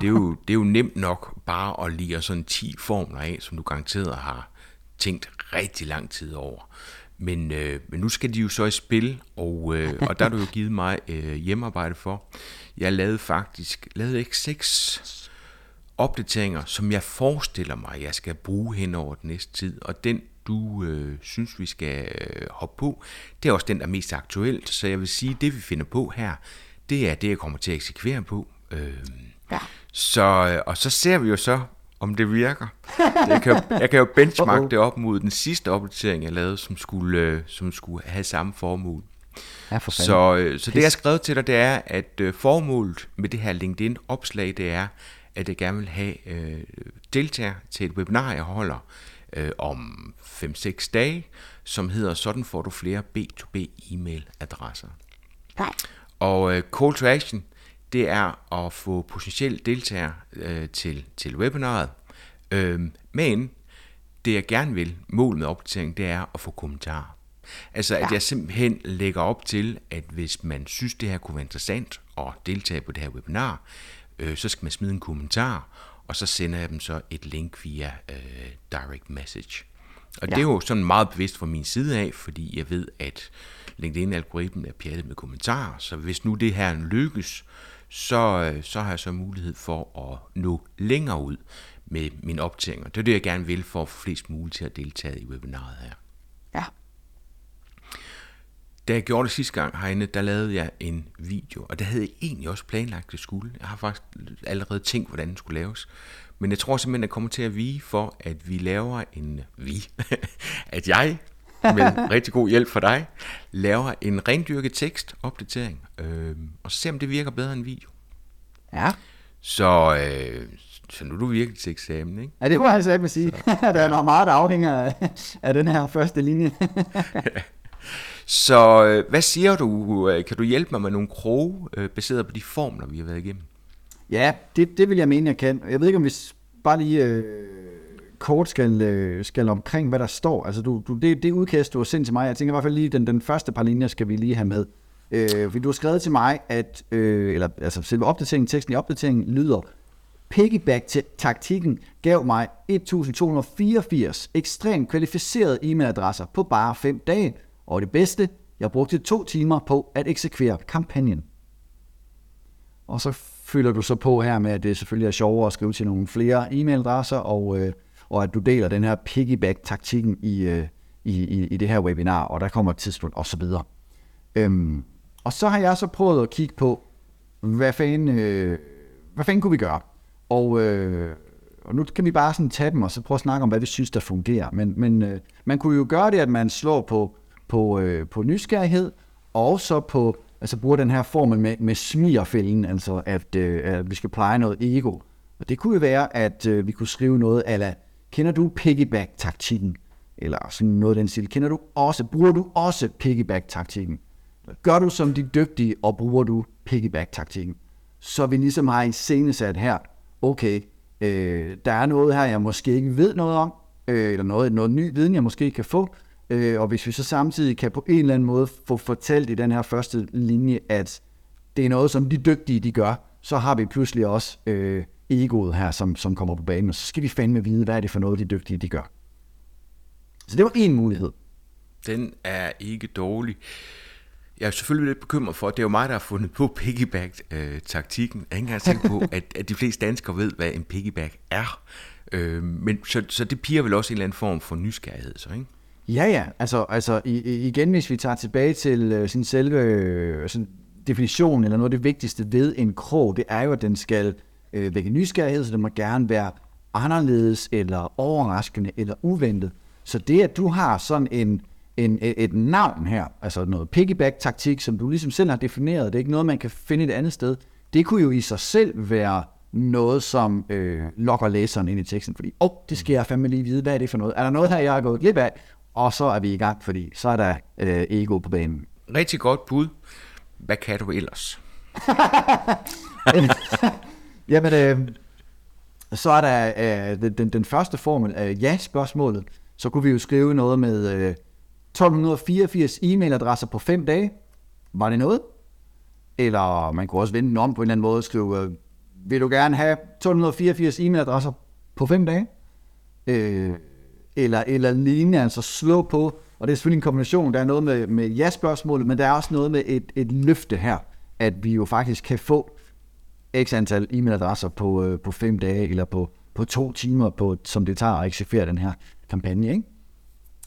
det, er jo, det er jo nemt nok bare at lide sådan 10 formler af, som du garanteret har tænkt rigtig lang tid over. Men, øh, men nu skal de jo så i spil, og, øh, og der har du jo givet mig øh, hjemmearbejde for. Jeg lavede faktisk lavede ikke seks opdateringer, som jeg forestiller mig, jeg skal bruge hen over den næste tid. Og den, du øh, synes, vi skal øh, hoppe på, det er også den, der er mest aktuelt. Så jeg vil sige, det vi finder på her, det er det, jeg kommer til at eksekvere på. Øh, Ja. så, øh, og så ser vi jo så, om det virker. Jeg kan, jo- jeg kan jo benchmark det op mod den sidste opdatering, jeg lavede, som skulle, øh, som skulle have samme formål. Ja, for. Så, øh, så det, jeg har skrevet til dig, det er, at formålet med det her LinkedIn-opslag, det er, at jeg gerne vil have øh, deltager til et webinar, jeg holder øh, om 5-6 dage, som hedder Sådan får du flere B2B e-mail-adresser. Ja. Og øh, call to action, det er at få potentielle deltagere øh, til, til webinaret. Øh, men det jeg gerne vil, målet med opdateringen, det er at få kommentarer. Altså at Ja. jeg simpelthen lægger op til, at hvis man synes, det her kunne være interessant at deltage på det her webinar, øh, så skal man smide en kommentar, og så sender jeg dem så et link via øh, direct message. Og ja. det er jo sådan meget bevidst fra min side af, fordi jeg ved, at LinkedIn-algoritmen er pjattet med kommentarer, så hvis nu det her lykkes, så, øh, så har jeg så mulighed for at nå længere ud med mine optagninger. Det er det, jeg gerne vil for at få flest muligt til at deltage i webinaret her. Ja. Da jeg gjorde det sidste gang herinde, der lavede jeg en video, og der havde jeg egentlig også planlagt, at det skulle. Jeg har faktisk allerede tænkt, hvordan den skulle laves. Men jeg tror simpelthen, at jeg kommer til at vige for, at vi laver en... Vi? at jeg, med rigtig god hjælp fra dig, laver en rendyrket tekstopdatering, øh, og så ser om det virker bedre end video. Ja. Så, øh, så nu er du virkelig til eksamen, ikke? Ja, det må jeg altså sige. der er nok meget, der afhænger af, af den her første linje. Så øh, hvad siger du? Øh, Kan du hjælpe mig med nogle kroge, øh, baseret på de formler, vi har været igennem? ja, det, det vil jeg mene, jeg kan. Jeg ved ikke, om vi bare lige øh, kort skal, øh, skal omkring, hvad der står. Altså, du, du, det, det udkast, du har sendt til mig, jeg tænker i hvert fald lige, den, den første par linjer skal vi lige have med. Øh, fordi du har skrevet til mig, at øh, eller, altså, selve opdateringen, teksten i opdateringen lyder, piggyback til taktikken gav mig 1284 ekstremt kvalificerede e-mailadresser på bare 5 dage, og det bedste, jeg brugte to timer på at eksekvere kampagnen. Og så fylder du så på her med, at det selvfølgelig er sjovere at skrive til nogle flere e-mailadresser, og, øh, og at du deler den her piggyback-taktikken i, øh, i, i, i det her webinar, og der kommer et tidspunkt og så videre. Øhm, og så har jeg så prøvet at kigge på, hvad fanden, øh, hvad fanden kunne vi gøre? Og, øh, og nu kan vi bare sådan tage dem, og så prøve at snakke om, hvad vi synes, der fungerer. Men, men øh, man kunne jo gøre det, at man slår på, på, øh, på nysgerrighed, og så på, altså bruger den her formel med, med smirfælden, altså at, øh, at vi skal pleje noget ego. Og det kunne jo være, at øh, vi kunne skrive noget ala, kender du piggyback-taktikken? Eller sådan noget den stil. Kender du også, bruger du også piggyback-taktikken? Gør du som de dygtige, og bruger du piggyback-taktikken? Så vi ligesom har iscenesat her, okay, øh, der er noget her, jeg måske ikke ved noget om, øh, eller noget, noget ny viden, jeg måske kan få, øh, og hvis vi så samtidig kan på en eller anden måde få fortalt i den her første linje, at det er noget, som de dygtige de gør, så har vi pludselig også øh, egoet her, som, som kommer på banen, og så skal vi fandme vide, hvad er det for noget, de dygtige de gør. Så det var en mulighed. Den er ikke dårlig. Jeg er selvfølgelig lidt bekymret for, at det er jo mig, der har fundet på piggyback-taktikken. Jeg har ikke engang tænkt på, at, at de fleste danskere ved, hvad en piggyback er. Øh, men, så, så det piger vel også en eller anden form for nysgerrighed, så ikke? Ja, ja. Altså, altså i, igen, hvis vi tager tilbage til øh, sin selve øh, sådan definition, eller noget af det vigtigste ved en krog, det er jo, at den skal øh, vække nysgerrighed, så den må gerne være anderledes, eller overraskende, eller uventet. Så det, at du har sådan en, en, et et navn her, altså noget piggyback-taktik, som du ligesom selv har defineret, det er ikke noget, man kan finde et andet sted, det kunne jo i sig selv være noget, som øh, lokker læseren ind i teksten, fordi, åh, oh, det skal jeg fandme lige vide, hvad er det for noget? Er der noget her, jeg har gået glip af? Og så er vi i gang, fordi så er der øh, ego på banen. Rigtig godt bud. Hvad kan du ellers? Jamen, øh, så er der øh, den, den, den første formel af ja-spørgsmålet. Så kunne vi jo skrive noget med øh, 1284 e-mailadresser på 5 dage. Var det noget? Eller man kunne også vende den om på en eller anden måde og skrive, øh, vil du gerne have 1284 e-mailadresser på 5 dage? Øh, eller, eller lignende, altså slå på, og det er selvfølgelig en kombination, der er noget med, med ja-spørgsmålet, men der er også noget med et, et løfte her, at vi jo faktisk kan få x antal e-mailadresser på, øh, på fem dage, eller på, på to timer, på, som det tager at eksekvere den her kampagne. Ikke?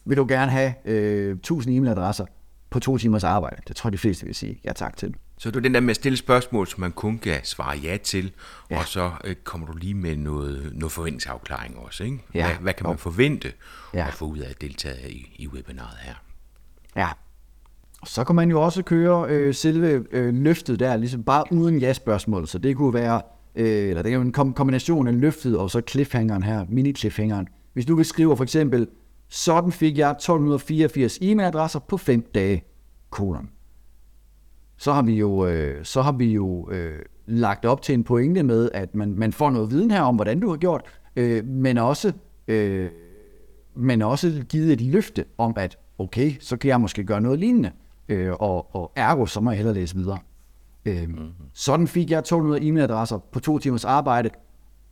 Vil du gerne have øh, 1000 e-mailadresser på to timers arbejde? Det tror jeg, de fleste vil sige ja tak til. Så det er den der med at stille spørgsmål, som man kun kan svare ja til, ja. og så øh, kommer du lige med noget, noget forventningsafklaring også. Ikke? Ja. Hvad, hvad kan man forvente Ja. at få ud af at deltage i, i webinaret her? Ja. Så kan man jo også køre øh, selve øh, løftet der, ligesom bare uden ja-spørgsmål. Så det kunne være, øh, eller det er jo en kom- kombination af løftet og så cliffhangeren her, mini-cliffhangeren. Hvis du vil skrive for eksempel, sådan fik jeg 1284 e-mailadresser på 5 dage, kolon. Så har vi jo, øh, så har vi jo øh, lagt op til en pointe med, at man, man får noget viden her om, hvordan du har gjort, øh, men også øh, men også givet et løfte om, at okay, så kan jeg måske gøre noget lignende, øh, og, og ergo, så må jeg hellere læse videre. Øh, mm-hmm. Sådan fik jeg 200 e-mailadresser på to timers arbejde,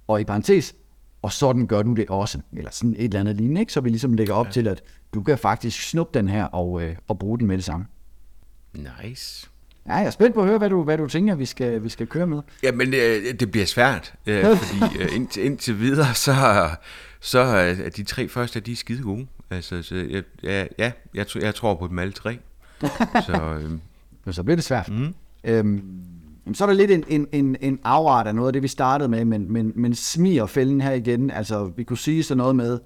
og i parentes, og sådan gør du det også, eller sådan et eller andet lignende, ikke? så vi ligesom lægger op ja. til, at du kan faktisk snuppe den her og, øh, og bruge den med det samme. Nice. Ja, jeg er spændt på at høre, hvad du, hvad du tænker, vi skal, vi skal køre med. Ja, men øh, det bliver svært, øh, fordi øh, indtil, indtil videre, så, så er de tre første, de er skide gode. Altså, så, ja, ja jeg, jeg tror på dem alle tre. Så, øh, Men så bliver det svært. Mm. Øhm, så er der lidt en, en, en, en afart af noget af det, vi startede med, men, men, men smiger fælden her igen. Altså, vi kunne sige sådan noget med,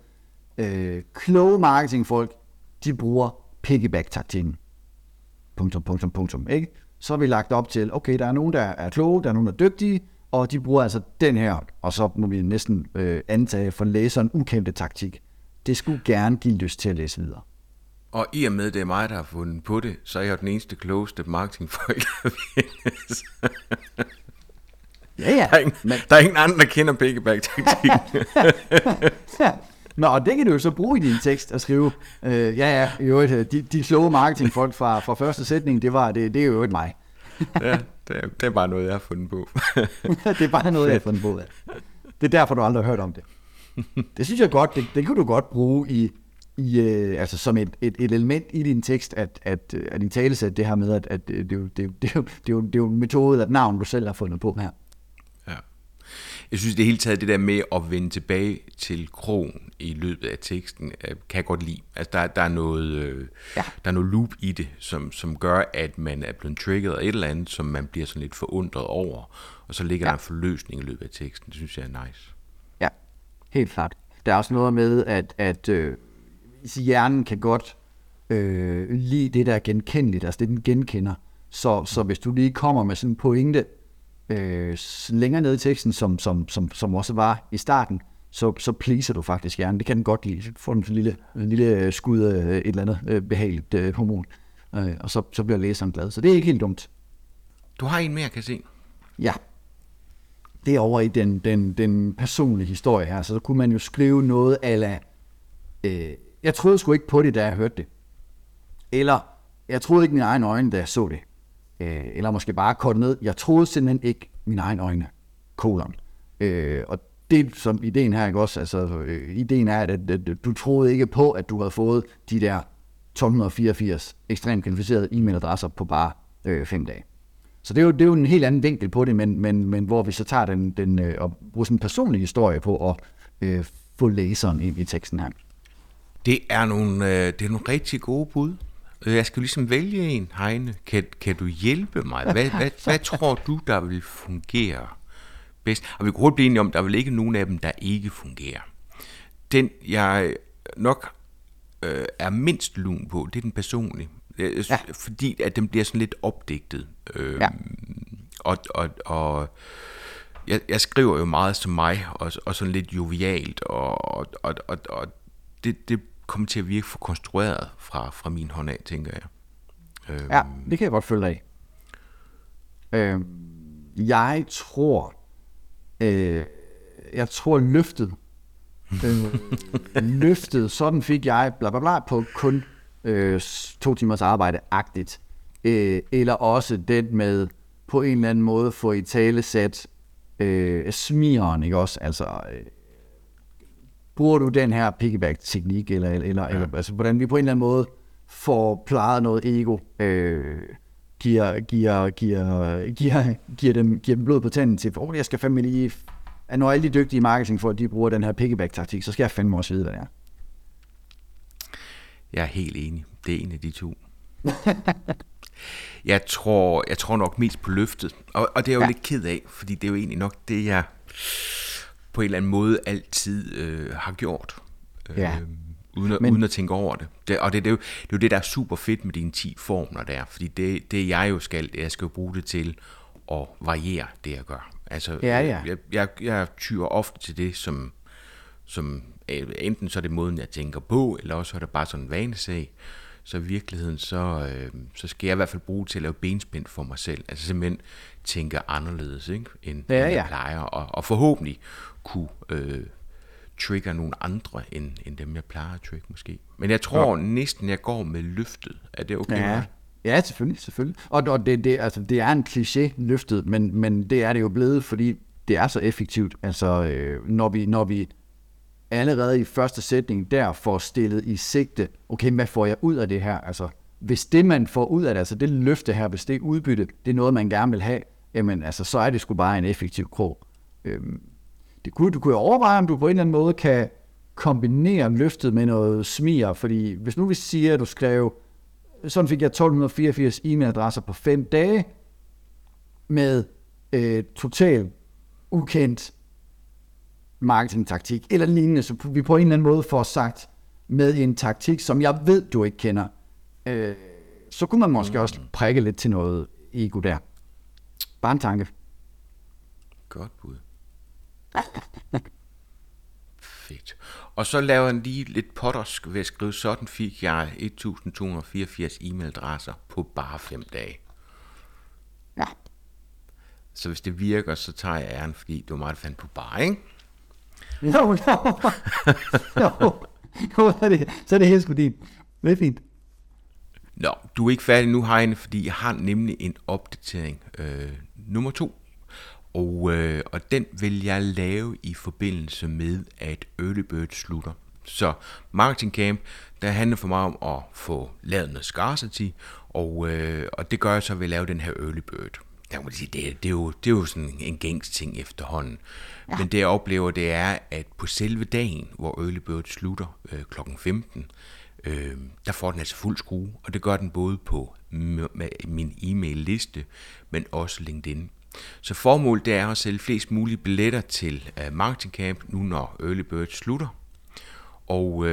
øh, kloge marketingfolk, de bruger piggyback-taktikken. Punktum, punktum, punktum. Ikke? Så har vi lagt op til, okay, der er nogen, der er kloge, der er nogen, der er dygtige, og de bruger altså den her, og så må vi næsten øh, antage for læseren ukendte taktik. Det skulle gerne give lyst til at læse videre. Og i og med, det er mig, der har fundet på det, så er jeg jo den eneste klogeste marketingfolk, der findes. Ja, ja. Der er ingen, Men, der er ingen anden, der kender piggyback-taktikken. Ja. Nå, og det kan du jo så bruge i din tekst og skrive. Øh, ja, ja, i øvrigt, øh, de, de kloge marketingfolk fra, fra første sætning, det, var, det, det er jo øvrigt mig. ja, det er, det er bare noget, jeg har fundet på. det er bare noget, jeg har fundet på. Ja. Det er derfor, du aldrig har hørt om det. Det synes jeg godt, det, det kunne du godt bruge i, i øh, altså som et, et, et element i din tekst, at, at, øh, at din talesæt det her med, at, at øh, det, er jo- det, er jo- det, er jo- det, er jo- det er jo en metode, et navn, du selv har fundet på her. Ja. Jeg synes det hele taget, det der med at vende tilbage til krogen i løbet af teksten, øh, kan jeg godt lide. Altså der, der, er, noget, øh, Ja. der er noget loop i det, som, som gør, at man er blevet triggeret af et eller andet, som man bliver sådan lidt forundret over, og så ligger ja. der en forløsning i løbet af teksten. Det synes jeg er nice. Ja, helt klart. Der er også noget med, at, at øh, hjernen kan godt øh, lide det, der er genkendeligt, altså det, den genkender. Så, så hvis du lige kommer med sådan en pointe øh, længere ned i teksten, som, som, som, som også var i starten, så, så pleaser du faktisk hjernen. Det kan den godt lide. Så får den en lille, en lille skud af et eller andet øh, behageligt øh, hormon, øh, og så, så bliver læseren glad. Så det er ikke helt dumt. Du har en mere, kan jeg se. Ja. Det er over i den, den, den personlige historie her, så så kunne man jo skrive noget ala, øh, jeg troede sgu ikke på det, da jeg hørte det. Eller, jeg troede ikke mine egne øjne, da jeg så det. Øh, eller måske bare kort ned, jeg troede simpelthen ikke mine egne øjne. Kolon. Øh, og det som ideen her, ikke også? Altså, øh, ideen er, at, at, at du troede ikke på, at du havde fået de der 1284 ekstremt kvalificerede e-mailadresser på bare øh, fem dage. Så det er, jo, det er jo en helt anden vinkel på det, men, men, men hvor vi så tager den, den øh, og bruger sådan en personlig historie på at øh, få læseren ind i teksten her. Det er nogle, øh, det er nogle rigtig gode bud. Øh, Jeg skal ligesom vælge en, Heine. Kan, kan du hjælpe mig? Hvad, hvad, hvad tror du, der vil fungere bedst? Og vi kunne hurtigt blive enige om, der er vel ikke nogen af dem, der ikke fungerer. Den, jeg nok øh, er mindst lun på, det er den personlige. Ja. Fordi at den bliver sådan lidt opdigtet. Øh, Ja. Og, og, og jeg, jeg skriver jo meget som mig, og, og sådan lidt jovialt, og, og, og, og, og det, det kommer til at virke for konstrueret fra, fra min hånd af, tænker jeg. Øh, Ja, det kan jeg godt følge af. Øh, jeg tror, øh, jeg tror løftet, øh, løftet, sådan fik jeg bla bla bla på kun øh, to timers arbejde agtigt. Øh, eller også den med på en eller anden måde få i tale sat øh, smieren, ikke også? Altså, øh, bruger du den her piggyback-teknik, eller, eller, ja. eller altså, hvordan vi på en eller anden måde får plejet noget ego, øh, giver, giver, giver, giver, giver, dem, giver dem blod på tanden til, oh, jeg skal fandme lige, at når alle de dygtige marketing for, at de bruger den her piggyback-taktik, så skal jeg fandme også vide, hvad det er. Jeg er helt enig. Det er en af de to. jeg, tror, jeg tror nok mest på løftet, og, og det er jeg jo ja. lidt ked af, fordi det er jo egentlig nok det, jeg på en eller anden måde altid øh, har gjort. Ja. Øh, uden, at, Men... uden at tænke over det. det og det, det, er jo, det er jo det, der er super fedt med dine 10 formler der, fordi det, det jeg jo skal, jeg skal jo bruge det til at variere det, jeg gør. Altså, ja, ja. Jeg, jeg, jeg tyrer ofte til det, som, som øh, enten så er det måden, jeg tænker på, eller også er det bare sådan en vanesag. Så i virkeligheden, så, øh, så skal jeg i hvert fald bruge til at lave benspænd for mig selv. Altså simpelthen tænke anderledes, ikke? End, ja, end jeg ja. plejer. Og, og forhåbentlig kunne øh, trigger nogle andre, end, end dem, jeg plejer at trigge måske. Men jeg tror ja. næsten, jeg går med løftet. Er det okay? Ja, ja selvfølgelig, selvfølgelig. Og, og det, det, altså, det er en kliché, løftet, men, men det er det jo blevet, fordi det er så effektivt. Altså, øh, når, vi, når vi allerede i første sætning der får stillet i sigte, okay, hvad får jeg ud af det her? Altså, hvis det, man får ud af det, altså det løfte her, hvis det udbytte, det er noget, man gerne vil have, jamen, altså, så er det sgu bare en effektiv krog. Øhm, det kunne, du kunne jo overveje, om du på en eller anden måde kan kombinere løftet med noget smier, fordi hvis nu vi siger, at du skrev, sådan fik jeg 1284 e-mailadresser på 5 dage, med øh, totalt ukendt marketingtaktik, eller lignende, så vi på en eller anden måde får sagt, med en taktik, som jeg ved, du ikke kender, øh, så kunne man måske mm. også prikke lidt til noget ego der. Bare en tanke. Godt bud. Fedt. Og så laver jeg lige lidt pottersk ved at skrive, sådan fik jeg 1284 e-mailadresser på bare fem dage. Ja. Så hvis det virker, så tager jeg æren, fordi det var mig, der fandt på bare, ikke? Jo, jo. jo. jo så, er det, så er det helt sgu din. Det er fint. Nå, du er ikke færdig nu, Heine, fordi jeg har nemlig en opdatering. Øh, nummer to og, øh, og den vil jeg lave i forbindelse med, at Early Bird slutter. Så Marketing Camp, der handler for mig om at få lavet noget scarcity, og, øh, og det gør jeg så ved at lave den her Early Bird. Der må sige, det, det, er jo, det er jo sådan en gængs ting efterhånden. Ja. Men det jeg oplever, det er, at på selve dagen, hvor Early Bird slutter øh, kl. 15, øh, der får den altså fuld skrue, og det gør den både på min e-mail liste, men også LinkedIn. Så formålet det er at sælge flest mulige billetter til øh, uh, Marketing Camp, nu når Early Bird slutter. Og uh,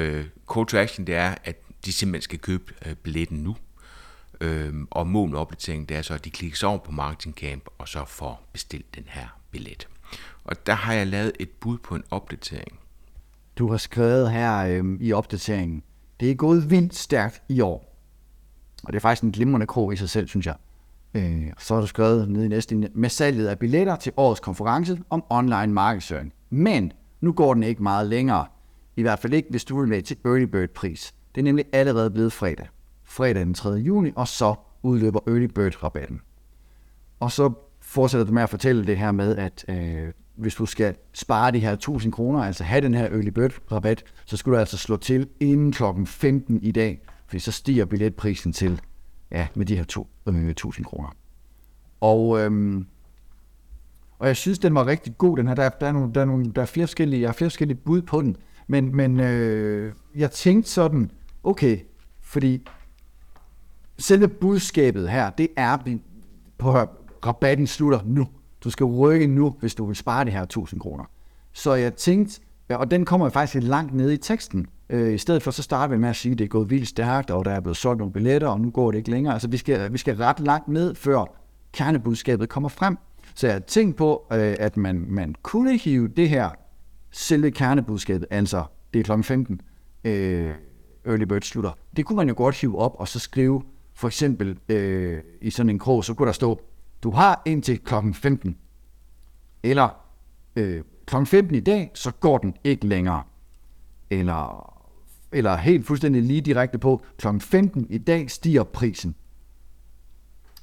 call to action det er, at de simpelthen skal købe uh, billetten nu. Uh, og målet med opdateringen det er så, at de klikker sig over på Marketing Camp, og så får bestilt den her billet. Og der har jeg lavet et bud på en opdatering. Du har skrevet her øh, i opdateringen, det er gået vildt stærkt i år. Og det er faktisk en glimrende krog i sig selv, synes jeg. Øh, så har du skrevet ned i næste linje, med salget af billetter til årets konference om online markedsføring. Men nu går den ikke meget længere. I hvert fald ikke, hvis du vil med til Early Bird pris. Det er nemlig allerede blevet fredag. Fredag den 3. juni, og så udløber Early Bird rabatten. Og så fortsætter du med at fortælle det her med, at øh, hvis du skal spare de her 1000 kroner, altså have den her Early Bird rabat, så skulle du altså slå til inden klokken 15 i dag, for så stiger billetprisen til ja, med de her to, med 1000 kroner. Og, øhm, og jeg synes, den var rigtig god, den her. Der, der, er, nogle, der, er, nogle, der er flere forskellige, jeg har flere forskellige bud på den. Men, men øh, jeg tænkte sådan, okay, fordi selve budskabet her, det er, på rabatten slutter nu. Du skal rykke nu, hvis du vil spare det her 1000 kroner. Så jeg tænkte, og den kommer faktisk langt nede i teksten. Øh, I stedet for så starter vi med at sige, at det er gået vildt stærkt, og der er blevet solgt nogle billetter, og nu går det ikke længere. Altså vi skal, vi skal ret langt ned, før kernebudskabet kommer frem. Så jeg tænkte på, øh, at man, man kunne hive det her selve kernebudskabet, altså det er kl. 15, øh, early bird slutter. Det kunne man jo godt hive op, og så skrive, for eksempel øh, i sådan en krog, så kunne der stå, du har indtil klokken 15. Eller øh, kl. 15 i dag, så går den ikke længere. Eller, eller helt fuldstændig lige direkte på, klokken 15 i dag stiger prisen.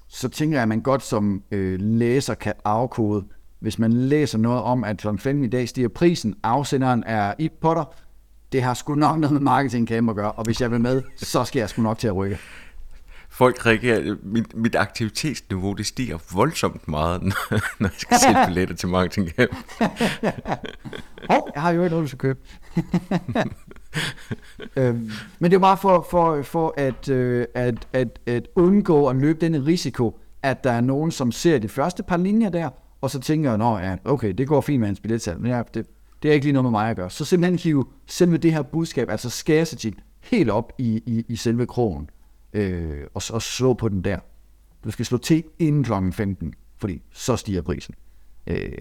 Så tænker jeg, at man godt som øh, læser kan afkode, hvis man læser noget om, at klokken 15 i dag stiger prisen, afsenderen er i Potter, det har sgu nok noget med marketingkamera at gøre, og hvis jeg vil med, så skal jeg sgu nok til at rykke. Folk reagerer, mit, mit aktivitetsniveau, det stiger voldsomt meget, når jeg skal sætte billetter til marketingkamp. Hov, jeg har jo ikke noget, du skal købe. øhm, men det er bare for, for, for at, øh, at, at, at undgå at løbe denne risiko, at der er nogen, som ser de første par linjer der, og så tænker jeg, ja, okay, det går fint med hans billetsalg, men ja, det, det er ikke lige noget med mig at gøre. Så simpelthen hive selve det her budskab, altså scarcity, helt op i, i, i selve krogen, øh, og, og slå på den der. Du skal slå til inden kl. 15, fordi så stiger prisen. Øh.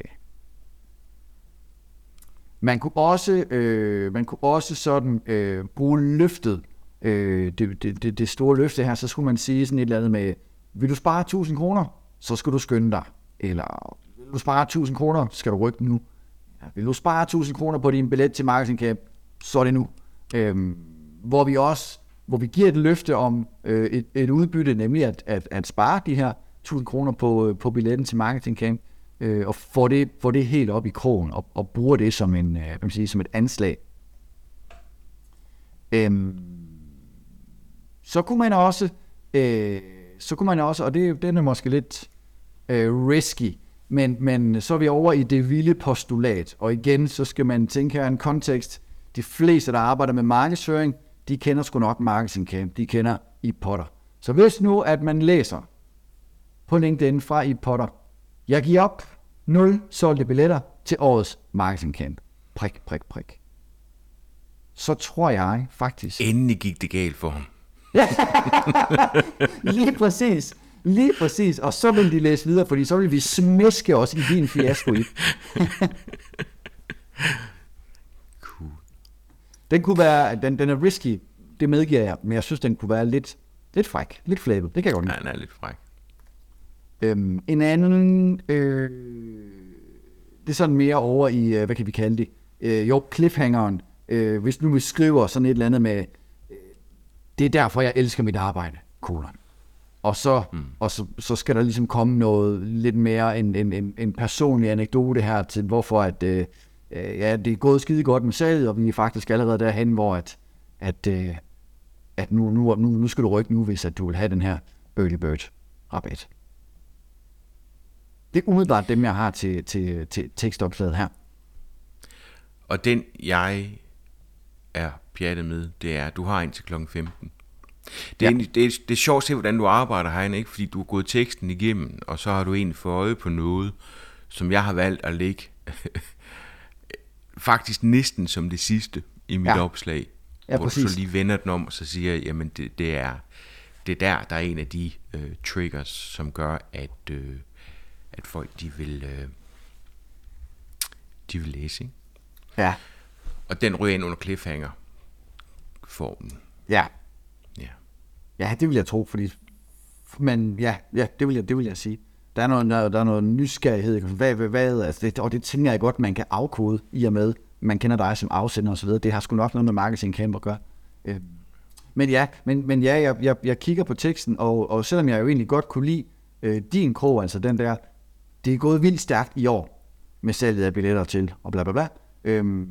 Man kunne også, øh, man kunne også sådan øh, bruge løftet, øh, det, det, det, store løfte her, så skulle man sige sådan et eller andet med, vil du spare 1000 kroner, så skal du skynde dig. Eller vil du spare 1000 kroner, skal du rykke nu. Ja, vil du spare 1000 kroner på din billet til Marketing Camp, så er det nu. Øhm, hvor vi også hvor vi giver et løfte om øh, et, et udbytte, nemlig at, at, at spare de her 1000 kroner på, øh, på billetten til Marketing Camp, øh, og få det, få det helt op i krogen, og, og bruger det som, en, øh, man sige, som et anslag. Øhm, så kunne man også, øh, så kunne man også, og det, den er måske lidt øh, risky, men, men så er vi over i det vilde postulat, og igen, så skal man tænke her en kontekst. De fleste, der arbejder med markedsføring, de kender sgu nok Marketing Camp, de kender i Potter. Så hvis nu, at man læser på LinkedIn fra i Potter, jeg giver op 0 solgte billetter til årets Marketing Camp. Prik, prik, prik. Så tror jeg faktisk... Endelig gik det galt for ham. Lige præcis. Lige præcis. Og så vil de læse videre, fordi så vil vi smæske os i din fiasko i. Den kunne være, den, den er risky, det medgiver jeg, men jeg synes, den kunne være lidt, lidt fræk, lidt flabet. Det kan jeg godt lide. Ja, den er lidt fræk. Øhm, en anden, øh, det er sådan mere over i, øh, hvad kan vi kalde det? Øh, jo, cliffhangeren. Øh, hvis nu vi skriver sådan et eller andet med, øh, det er derfor, jeg elsker mit arbejde, kolon. Og så, mm. og så, så skal der ligesom komme noget lidt mere en, en, en, en personlig anekdote her til, hvorfor at, øh, ja, det er gået skide godt med salget, og vi er faktisk allerede derhen, hvor at, at, øh, at nu, nu, nu, nu skal du rykke nu, hvis at du vil have den her early bird rabat. Det er umiddelbart dem, jeg har til, til, til tekstopslaget her. Og den, jeg er pjattet med, det er, at du har indtil kl. 15. Det er, ja. det, er, det er sjovt at se, hvordan du arbejder herinde, ikke? fordi du har gået teksten igennem, og så har du egentlig fået øje på noget, som jeg har valgt at lægge faktisk næsten som det sidste i mit ja. opslag. Ja, hvor præcis. du så lige vender den om, og så siger, jamen det, det er det er der, der er en af de øh, triggers, som gør, at, øh, at folk de vil, øh, de vil læse. Ikke? Ja. Og den ryger ind under cliffhanger formen. Ja. Ja. Ja, det vil jeg tro, fordi men ja, ja det, vil jeg, det vil jeg sige. Der er noget, der, er noget nysgerrighed. Hvad, hvad, hvad, altså det, og det tænker jeg godt, man kan afkode i og med, man kender dig som afsender osv. Det har sgu nok noget med marketing camp at gøre. Øh. Men ja, men, men ja jeg, jeg, jeg kigger på teksten, og, og selvom jeg jo egentlig godt kunne lide øh, din krog, altså den der, det er gået vildt stærkt i år med salget af billetter til, og bla bla bla. Øhm,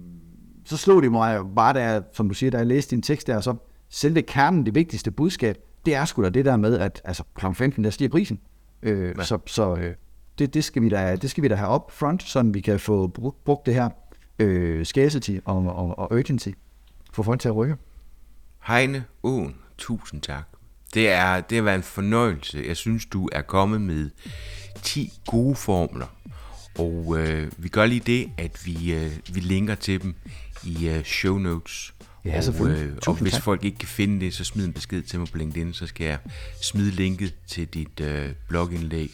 så slog det mig bare, der, som du siger, da jeg læste din tekst der, så selve kernen, det vigtigste budskab, det er sgu da det der med, at altså, kl. 15, der stiger prisen. Øh, ja. Så, så øh, det, det, skal vi da, det skal vi da have op front, så vi kan få brugt, brugt det her øh, scarcity og, og, og urgency, for folk til at rykke. Heine Åen, tusind tak. Det er, det har været en fornøjelse. Jeg synes, du er kommet med 10 gode formler. Og øh, vi gør lige det, at vi, øh, vi linker til dem i øh, show notes. Ja, selvfølgelig. Og, øh, og hvis tak. folk ikke kan finde det, så smid en besked til mig på LinkedIn, så skal jeg smide linket til dit øh, blogindlæg.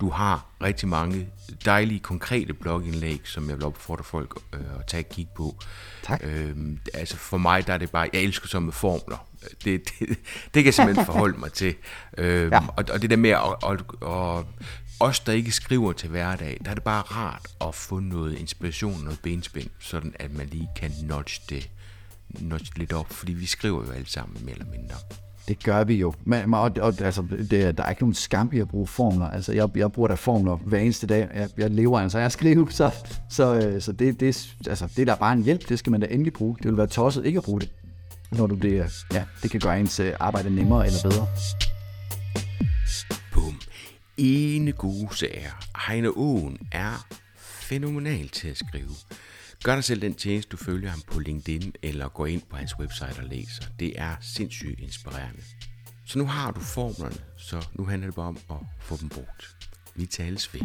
Du har rigtig mange dejlige, konkrete blogindlæg, som jeg vil opfordre folk øh, at tage et kig på. Tak. Øhm, altså for mig, der er det bare, jeg elsker sådan med formler. Det, det, det kan jeg simpelthen forholde mig til. Øhm, ja. og, og det der med at, at, at os, der ikke skriver til hverdag, der er det bare rart at få noget inspiration, noget benspænd, sådan at man lige kan nudge det nudge lidt op, fordi vi skriver jo alle sammen mere eller mindre. Det gør vi jo. Men, og, og, altså, det, der er ikke nogen skam i at bruge formler. Altså, jeg, jeg bruger da formler hver eneste dag. Jeg, jeg lever altså jeg skriver, så, så, øh, så det, det, altså, det er da bare en hjælp. Det skal man da endelig bruge. Det vil være tosset ikke at bruge det, når du det, ja, det kan gøre ens øh, arbejde nemmere eller bedre. Bum. Ene gode sager. Heine Åen er fænomenal til at skrive. Gør dig selv den tjeneste, du følger ham på LinkedIn, eller gå ind på hans website og læser. Det er sindssygt inspirerende. Så nu har du formlerne, så nu handler det bare om at få dem brugt. Vi tales ved.